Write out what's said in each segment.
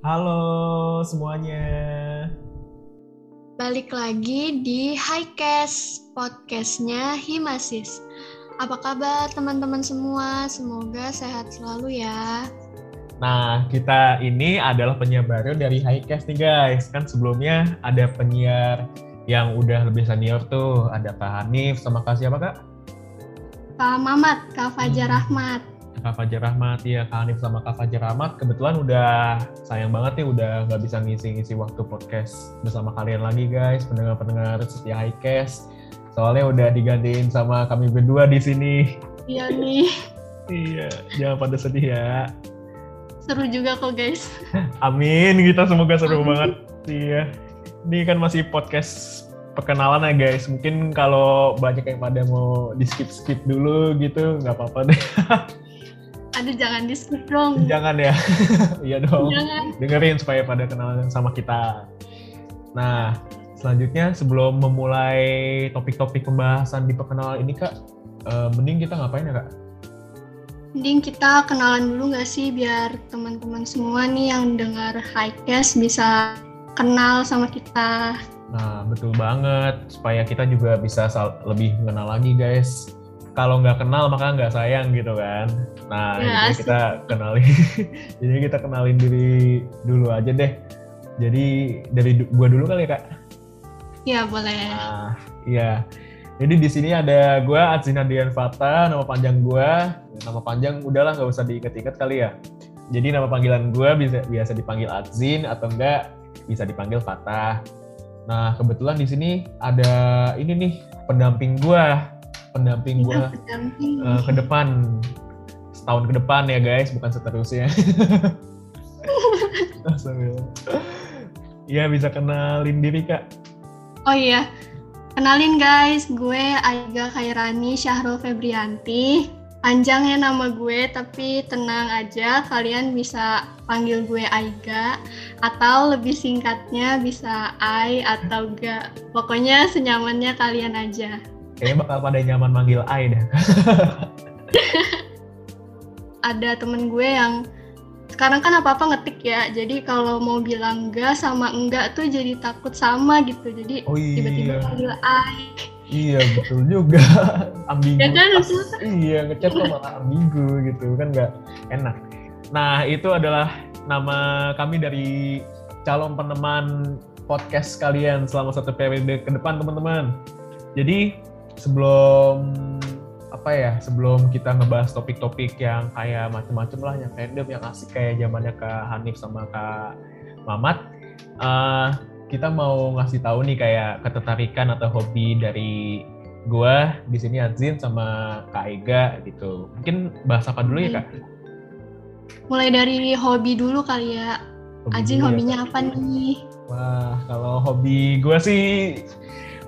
Halo semuanya. Balik lagi di Highcast, podcastnya Himasis. Apa kabar teman-teman semua? Semoga sehat selalu ya. Nah, kita ini adalah penyiar baru dari Highcast nih guys. Kan sebelumnya ada penyiar yang udah lebih senior tuh. Ada Kak Hanif sama Kak siapa Kak? Kak Mamat, Kak Fajar Hmm. Rahmat. Kak Fajar Rahmat, ya Kak Hanif sama Kak Fajar Rahmat. Kebetulan udah sayang banget nih udah nggak bisa ngisi-ngisi waktu podcast bersama kalian lagi guys, pendengar-pendengar setia Highcast. Soalnya udah digantiin sama kami berdua di sini. Iya nih, Iya, jangan pada sedih ya. seru juga kok guys. Amin, kita semoga seru Amin. banget. Iya. Ini kan masih podcast perkenalan ya guys. Mungkin kalau banyak yang pada mau di skip skip dulu gitu, nggak apa-apa deh. Aduh jangan di skip dong. Jangan ya. Iya dong. Jangan. Dengerin supaya pada kenalan sama kita. Nah, selanjutnya sebelum memulai topik-topik pembahasan di perkenalan ini kak, eh, mending kita ngapain ya kak? Mending kita kenalan dulu nggak sih biar teman-teman semua nih yang dengar Highcast bisa kenal sama kita. Nah, betul banget. Supaya kita juga bisa lebih mengenal lagi, guys. Kalau nggak kenal, maka nggak sayang gitu kan. Nah, Ya, jadi kita kenalin. jadi kita kenalin diri dulu aja deh. Jadi dari du- gua dulu kali ya, Kak. Ya boleh. Nah, iya. Jadi di sini ada gua Adzin Adrian Fata, nama panjang gua. Nama panjang udahlah nggak usah diinget-inget kali ya. Jadi nama panggilan gua bisa biasa dipanggil Adzin atau enggak bisa dipanggil Fata. Nah, kebetulan di sini ada ini nih pendamping gua. Pendamping gua Kita berdamping. eh, ke depan setahun ke depan ya guys, bukan seterusnya. Iya bisa kenalin diri kak. Oh iya, kenalin guys, gue Aiga Khairani Syahrul Febrianti. Panjangnya nama gue, tapi tenang aja, kalian bisa panggil gue Aiga, atau lebih singkatnya bisa Ai atau Ga. Pokoknya senyamannya kalian aja. Kayaknya bakal pada nyaman manggil Ai dah. Ada temen gue yang sekarang kan apa-apa ngetik ya, jadi kalau mau bilang ga sama enggak tuh jadi takut sama gitu, jadi Oh iya. tiba-tiba panggil Ai. Iya betul juga. ambigu. Ya kan, iya ngechat kok malah ambigu gitu kan nggak enak. Nah itu adalah nama kami dari calon peneman podcast kalian selama satu periode ke depan teman-teman. Jadi sebelum apa ya sebelum kita ngebahas topik-topik yang kayak macem-macem lah yang random yang asik kayak zamannya kak Hanif sama kak Mamat eh, kita mau ngasih tahu nih kayak ketertarikan atau hobi dari gua di sini Azin sama Kak Ega gitu. Mungkin bahas apa dulu ya Kak? Mulai dari hobi dulu kali ya. Hobi dulu ya, hobinya Kak. apa nih? Wah, kalau hobi gua sih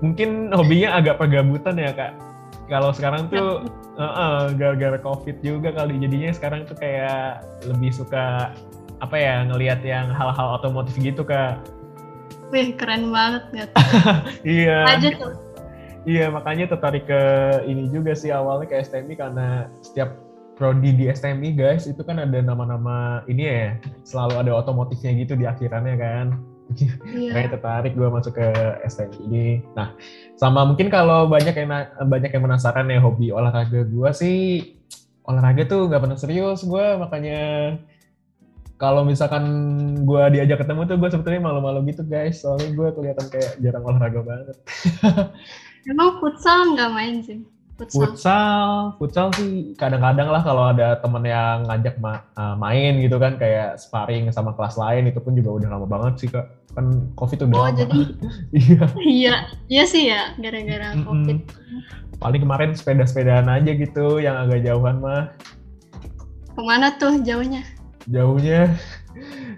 mungkin hobinya agak pergabutan ya Kak. Kalau sekarang tuh eh, eh, gara-gara COVID juga kali jadinya sekarang tuh kayak lebih suka apa ya ngelihat yang hal-hal otomotif gitu Kak. Wih, keren banget nggak tuh? Iya. Aja tuh. Iya, makanya tertarik ke ini juga sih awalnya ke STMI karena setiap prodi di STMI guys itu kan ada nama-nama ini ya, selalu ada otomotifnya gitu di akhirannya kan. Iya. Makanya tertarik gue masuk ke STMI ini. Nah, sama mungkin kalau banyak yang banyak yang penasaran ya hobi olahraga gue sih olahraga tuh nggak pernah serius gue makanya kalau misalkan gue diajak ketemu tuh gue sebetulnya malu-malu gitu guys soalnya gue kelihatan kayak jarang olahraga banget. Emang futsal nggak main sih? Futsal. Futsal, futsal sih kadang-kadang lah kalau ada temen yang ngajak ma- uh, main gitu kan kayak sparring sama kelas lain itu pun juga udah lama banget sih kak. Kan covid udah Oh, lama. jadi- Iya. Iya, iya sih ya, gara-gara Mm-mm. covid. Paling kemarin sepeda-sepedaan aja gitu yang agak jauhan mah. Ke mana tuh jauhnya? Jauhnya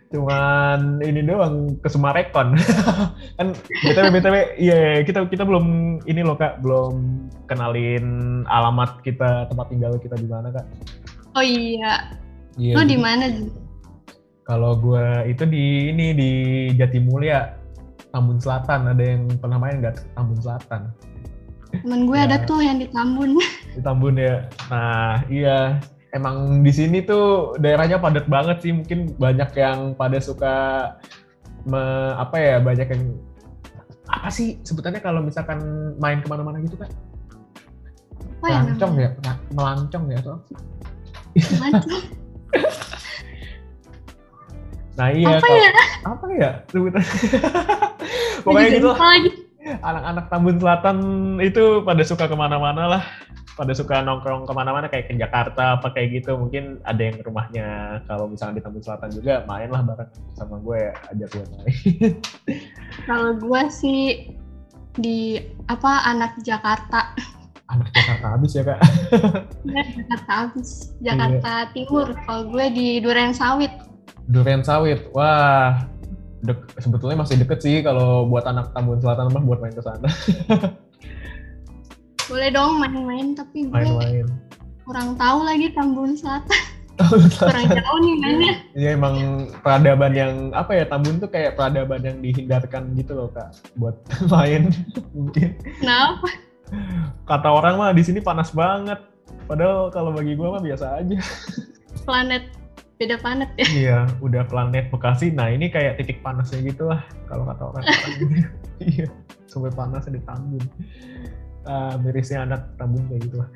cuman ini doang ke Sumarekon. kan BTW BTW iya kita kita belum ini loh Kak, belum kenalin alamat kita, tempat tinggal kita di mana Kak. Oh iya, Iya. lu di mana? Kalau gue itu di ini di Jatimulya, Tambun Selatan. Ada yang pernah main nggak Tambun Selatan? Temen gue Ya. ada tuh yang di Tambun. Di Tambun ya. Nah iya emang di sini tuh daerahnya padat banget sih. Mungkin banyak yang pada suka me, apa ya banyak yang apa sih sebutannya kalau misalkan main ke mana-mana gitu kan? Apa ya Melancong ya, Nah, melancong ya atau? Melancong. Nah iya, Apa ya? apa ya? Pokoknya gitu anak-anak Tambun Selatan itu pada suka ke mana-mana lah. Pada suka nongkrong ke mana-mana kayak ke Jakarta apa kayak gitu. Mungkin ada yang rumahnya kalau misalnya di Tambun Selatan juga main lah bareng sama gue ajak gue main. Kalau gue sih di apa anak Jakarta, anak Jakarta habis ya kak? Ya, Jakarta habis, Jakarta Timur. Kalau gue di Duren Sawit. Durian Sawit wah dek- sebetulnya masih deket sih kalau buat anak Tambun Selatan mah buat main ke sana Boleh dong main-main, tapi gue main-main kurang tahu lagi Tambun Selatan. Kurang jauh nih mainnya. Iya emang peradaban yang apa ya Tambun tuh kayak peradaban yang dihindarkan gitu loh kak buat main mungkin Kenapa? kata orang mah di sini panas banget. Padahal kalau bagi gua mah biasa aja. Planet beda planet ya. iya, udah planet Bekasi. Nah ini kayak titik panasnya gitu lah kalau kata orang. iya, sampai panas di Tambun. Ah, mirisnya anak Tambun kayak gitu lah.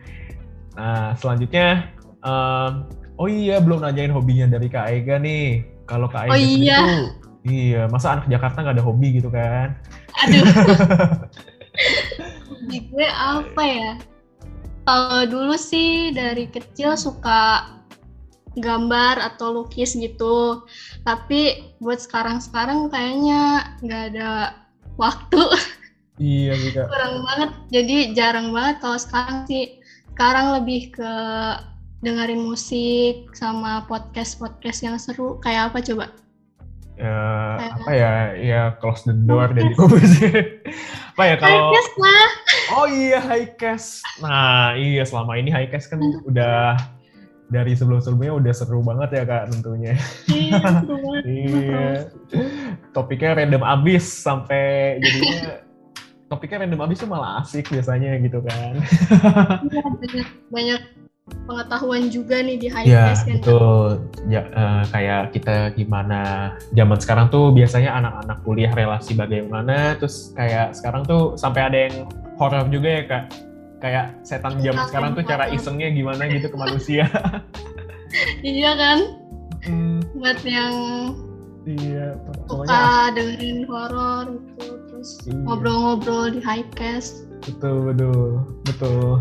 Nah selanjutnya, em, oh iya belum nanyain hobinya dari Kak Ega nih. Kalau Kak Ega Oh iya. tuh, iya masa anak Jakarta nggak ada hobi gitu kan? Aduh. Hobi gue apa ya? Kalau dulu sih dari kecil suka gambar atau lukis gitu. Tapi buat sekarang-sekarang kayaknya nggak ada waktu. iya juga. Kurang banget. Jadi jarang banget kalau sekarang sih. Sekarang lebih ke dengerin musik sama podcast-podcast yang seru. Kayak apa coba? Ya, Kayak- apa ya? Ya close the door dikubus. apa ya kalau Podcast lah. Oh iya Highcast. Nah iya selama ini Highcast kan udah dari sebelum-sebelumnya udah seru banget ya kak tentunya. Iya, seru banget. Iya. Topiknya random abis sampai jadinya topiknya random abis tuh malah asik biasanya gitu kan. Iya, banyak, banyak pengetahuan juga nih di high Iya class kan. betul. Ya, eh, kayak kita gimana zaman sekarang tuh biasanya anak-anak kuliah relasi bagaimana, terus kayak sekarang tuh sampai ada yang horor juga ya kak. Kayak setan zaman Iya, sekarang tuh cara isengnya gimana gitu ke manusia. Iya kan? Hmm, Buat yang iya, suka dengerin horor gitu, terus Iya. ngobrol-ngobrol di high cast. betul betul betul.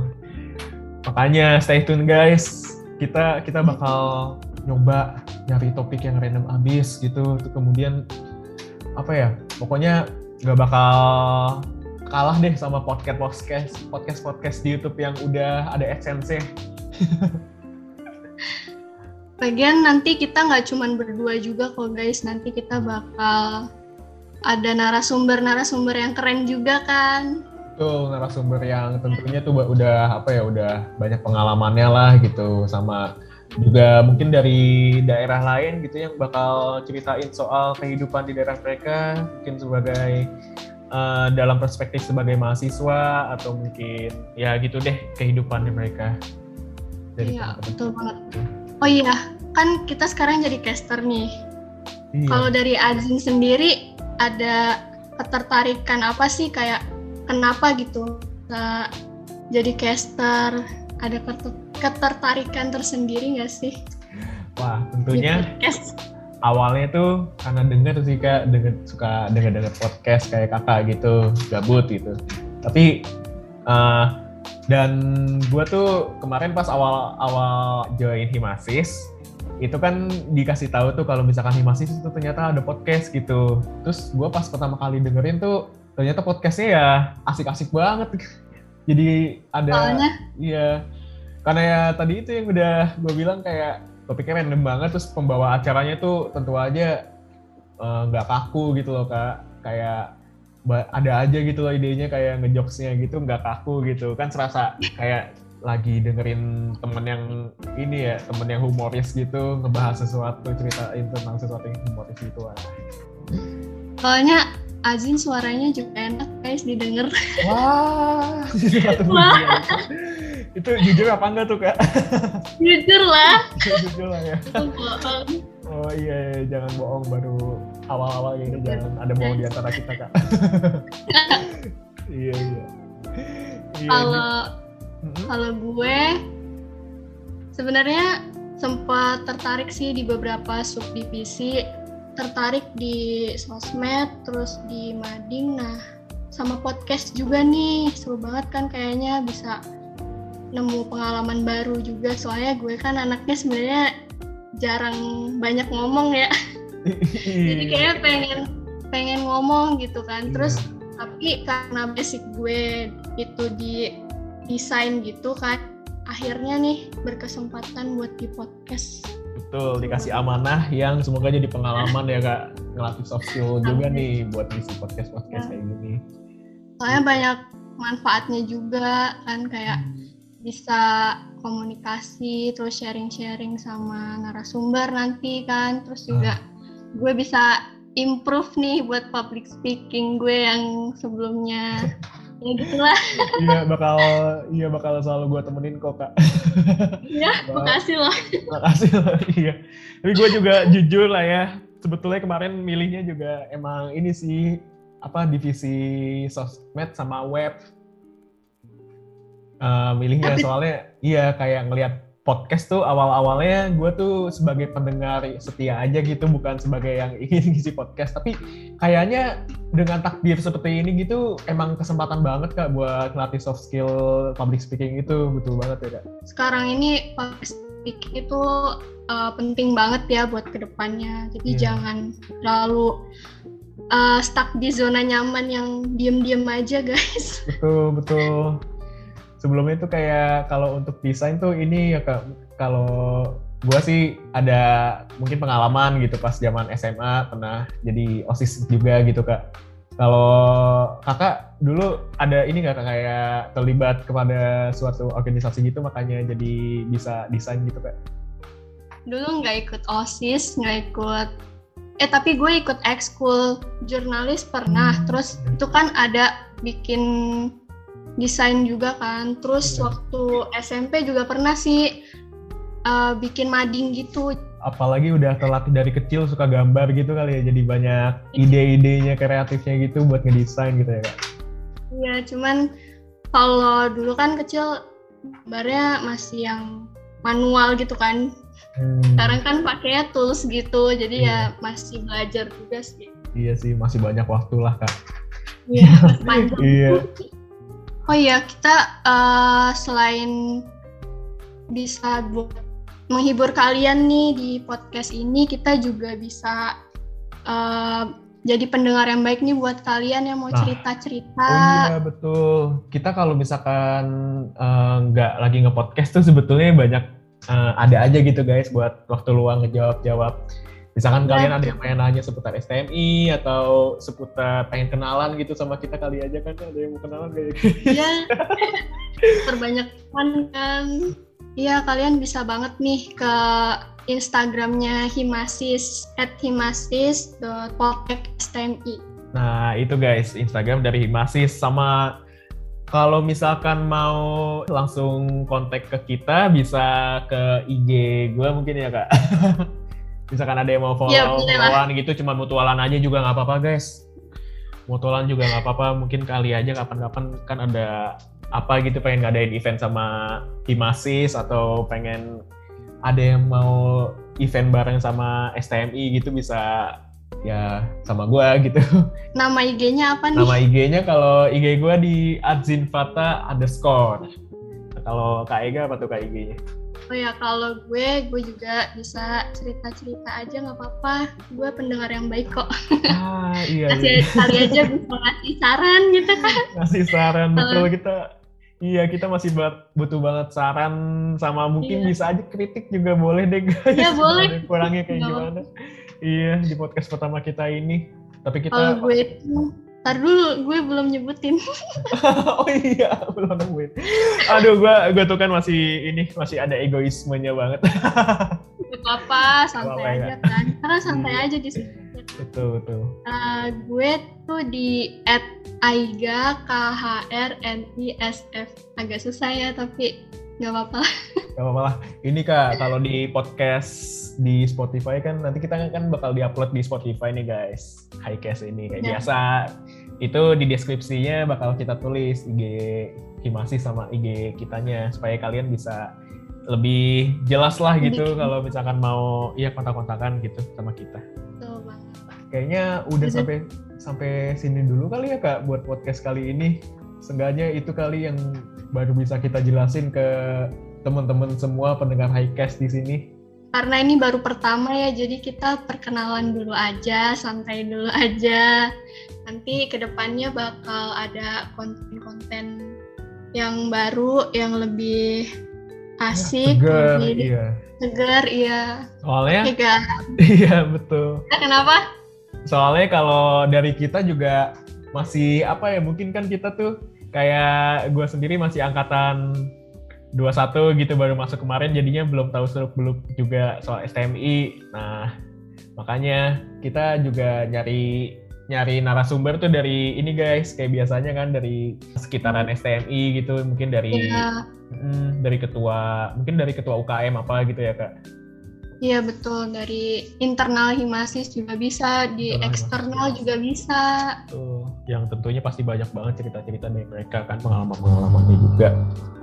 Makanya stay tune guys. Kita kita bakal nyoba nyari topik yang random abis gitu. Tuh kemudian apa ya? Pokoknya nggak bakal kalah deh sama podcast podcast podcast podcast di YouTube yang udah ada adsense. Lagian nanti kita nggak cuman berdua juga kok guys, nanti kita bakal ada narasumber-narasumber yang keren juga kan. Tuh narasumber yang tentunya tuh udah apa ya udah banyak pengalamannya lah gitu. Sama juga mungkin dari daerah lain gitu yang bakal ceritain soal kehidupan di daerah mereka. Mungkin sebagai eh, dalam perspektif sebagai mahasiswa atau mungkin ya gitu deh kehidupannya mereka dari Iya, teman-teman. betul banget. Oh iya, kan kita sekarang jadi caster nih. Iya. Kalau dari Azin sendiri ada ketertarikan apa sih kayak kenapa gitu bisa jadi caster? Ada keter- ketertarikan tersendiri nggak sih? Wah tentunya podcast? Awalnya tuh karena denger sih kak. Denger suka denger denger podcast kayak kakak gitu gabut gitu. Tapi eh, dan gue tuh kemarin pas awal awal join himasis itu kan dikasih tahu tuh kalau misalkan himasis itu ternyata ada podcast gitu. Terus gue pas pertama kali dengerin tuh ternyata podcastnya ya asik-asik banget. Jadi ada Soalnya? Iya, karena ya tadi itu yang udah gue bilang kayak topiknya random banget, terus pembawa acaranya tuh tentu aja eh, nggak kaku gitu loh kak, kayak ada aja gitu loh idenya kayak ngejokesnya gitu nggak kaku gitu kan serasa kayak lagi dengerin temen yang ini ya temen yang humoris gitu ngebahas sesuatu ceritain tentang sesuatu yang humoris gitu lah. soalnya Azin suaranya juga enak guys didengar. Wah, Wah. Itu jujur apa enggak tuh kak? Jujur lah. jujur lah ya. Bohong. Oh iya, iya, jangan bohong baru awal-awal ini jangan ada bohong di antara kita kak. iya iya. Iya, Kalau Mm-mm. kalau gue sebenarnya sempat tertarik sih di beberapa subdivisi tertarik di sosmed terus di mading nah sama podcast juga nih seru banget kan kayaknya bisa nemu pengalaman baru juga soalnya gue kan anaknya sebenarnya jarang banyak ngomong ya jadi Iya. kayak pengen pengen ngomong gitu kan terus Iya. tapi karena basic gue itu di desain gitu kan akhirnya nih berkesempatan buat di podcast Betul, dikasih amanah yang semoga jadi pengalaman ya kak ngelatih soft skill juga nih buat ngisi podcast podcast Ya. kayak gini. soalnya banyak manfaatnya juga kan kayak bisa komunikasi terus sharing-sharing sama narasumber nanti kan terus juga gue bisa improve nih buat public speaking gue yang sebelumnya ya gitulah iya bakal iya bakal selalu gue temenin kok kak. ya makasih loh Makasih loh, iya. Tapi gue juga jujur lah ya, sebetulnya kemarin milihnya juga emang ini sih, apa, divisi sosmed sama web. Eh, milihnya soalnya, iya kayak ngelihat podcast tuh awal-awalnya gue tuh sebagai pendengar setia aja gitu, bukan sebagai yang ingin ngisi podcast. Tapi kayaknya dengan takdir seperti ini gitu, emang kesempatan banget kak buat ngelatih soft skill public speaking itu, betul banget ya kak. sekarang ini public speaking itu uh, penting banget ya buat ke depannya. Jadi Iya. jangan terlalu uh, stuck di zona nyaman yang diem-diem aja guys. Betul, betul. Sebelumnya itu kayak kalau untuk desain tuh ini ya kalau gua sih ada mungkin pengalaman gitu pas zaman SMA pernah jadi OSIS juga gitu kak. Kalau kakak dulu ada ini nggak Kak, kayak terlibat kepada suatu organisasi gitu makanya jadi bisa desain gitu kak? Dulu nggak ikut OSIS, nggak ikut eh tapi gue ikut ekskul jurnalis pernah. Hmm. Terus itu kan ada bikin desain juga kan. Terus Iya. waktu SMP juga pernah sih uh, bikin mading gitu. Apalagi udah terlatih dari kecil suka gambar gitu kali ya, jadi banyak ide-idenya kreatifnya gitu buat ngedesain gitu ya kak? Iya, cuman kalau dulu kan kecil gambarnya masih yang manual gitu kan. Hmm. Sekarang kan pakainya tools gitu, jadi ya Iya. masih belajar juga sih. Iya sih, masih banyak waktu lah kak. Iya, panjang. Iya. Oh iya, kita eh, selain bisa buat menghibur kalian nih di podcast ini, kita juga bisa eh, jadi pendengar yang baik nih buat kalian yang mau Nah. cerita-cerita. Oh iya betul. Kita kalau misalkan eh, nggak lagi nge-podcast tuh sebetulnya banyak eh, ada aja gitu guys buat waktu luang ngejawab-jawab. Misalkan Iya. kalian ada yang pengen nanya seputar STMI atau seputar pengen kenalan gitu sama kita kali aja kan ada yang mau kenalan kayak gitu. Iya. Perbanyak kan. Iya, kalian bisa banget nih ke Instagramnya Himasis at himasis.poltek.stmi. Nah itu guys Instagram dari Himasis sama kalau misalkan mau langsung kontak ke kita bisa ke IG gue mungkin ya kak. misalkan ada yang mau follow followan gitu cuma mutualan aja juga nggak apa-apa guys. Mutualan juga nggak apa-apa mungkin kali aja kapan-kapan kan ada apa gitu pengen ngadain event sama Himasis atau pengen ada yang mau event bareng sama STMI gitu bisa ya sama gua gitu. Nama IG-nya apa nih? Nama IG-nya kalau IG gue di @zinfata underscore. Kalau Kak Ega apa tuh Kak IG-nya? Oh ya, kalau gue, gue juga bisa cerita-cerita aja nggak apa-apa. Gue pendengar yang baik kok. Ah iya, Kasih iya. kali aja bisa ngasih saran gitu kan. ngasih saran betul kita. Iya kita masih butuh banget saran sama mungkin Iya. bisa aja kritik juga boleh deh guys. Iya, boleh. Kurangnya kayak gimana? Iya di podcast pertama kita ini. Tapi Kalau kita gue itu, ntar dulu gue belum nyebutin. oh iya belum nemuin. Aduh gua gua tuh kan masih ini masih ada egoismenya banget. Gak apa-apa, santai Apa-apa, aja kan. Karena santai Iya. aja di sini. betul betul. Uh, gue tuh di at Aiga K H R N I S F agak susah ya tapi nggak apa-apa. Gak apa-apa lah. Ini kak, kalau di podcast di Spotify kan nanti kita kan bakal diupload di Spotify nih guys. Highcast ini kayak Ya. biasa. Itu di deskripsinya bakal kita tulis IG Himasi sama IG kitanya supaya kalian bisa lebih jelas lah gitu kalau misalkan mau iya kontak-kontakan gitu sama kita. Betul banget. Kayaknya udah Bisa. sampai sampai sini dulu kali ya kak buat podcast kali ini. Seenggaknya itu kali yang baru bisa kita jelasin ke teman-teman semua pendengar Highcast di sini. Karena ini baru pertama ya, jadi kita perkenalan dulu aja, santai dulu aja. Nanti ke depannya bakal ada konten-konten yang baru, yang lebih asik, Segar, lebih iya. segar, iya. Soalnya, Iya kan? iya betul. Nah, Kenapa? Soalnya kalau dari kita juga masih apa ya, mungkin kan kita tuh kayak gue sendiri masih angkatan 21 gitu baru masuk kemarin jadinya belum tahu seluk beluk juga soal STMI. Nah, makanya kita juga nyari nyari narasumber tuh dari ini guys, kayak biasanya kan dari sekitaran STMI gitu, mungkin dari Iya, mm, dari ketua, mungkin dari ketua UKM apa gitu ya, Kak. Iya betul. Dari internal Himasis juga bisa, di Internal eksternal Himasis. juga bisa. Tuh, yang tentunya pasti banyak banget cerita-cerita dari mereka kan pengalaman-pengalamannya juga.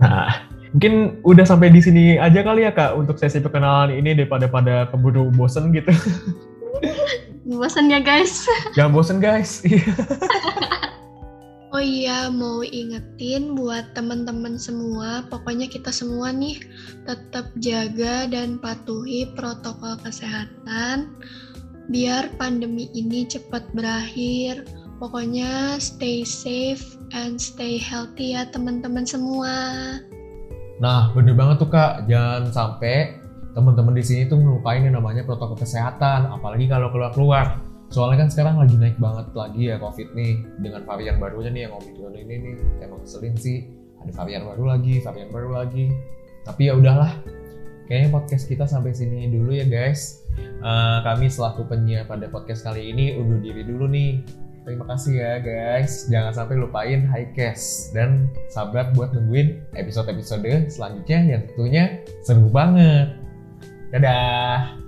Nah, mungkin udah sampai di sini aja kali ya kak untuk sesi perkenalan ini daripada pada keburu bosen gitu. Bosan ya guys. Jangan bosen guys. Oh iya, mau ingetin buat teman-teman semua, pokoknya kita semua nih tetap jaga dan patuhi protokol kesehatan biar pandemi ini cepat berakhir. Pokoknya stay safe and stay healthy ya teman-teman semua. Nah, bener banget tuh kak. Jangan sampai teman-teman di sini tuh melupain yang namanya protokol kesehatan, apalagi kalau keluar-keluar. Soalnya kan sekarang lagi naik banget lagi ya COVID nih dengan varian barunya nih yang Omicron ini nih. Emang ngeselin sih. Ada varian baru lagi, varian baru lagi. Tapi ya udahlah. Kayaknya podcast kita sampai sini dulu ya guys. Eh, kami selaku penyiar pada podcast kali ini undur diri dulu nih. Terima kasih ya guys. Jangan sampai lupain Highcast dan sabar buat nungguin episode-episode selanjutnya yang tentunya seru banget. Dadah.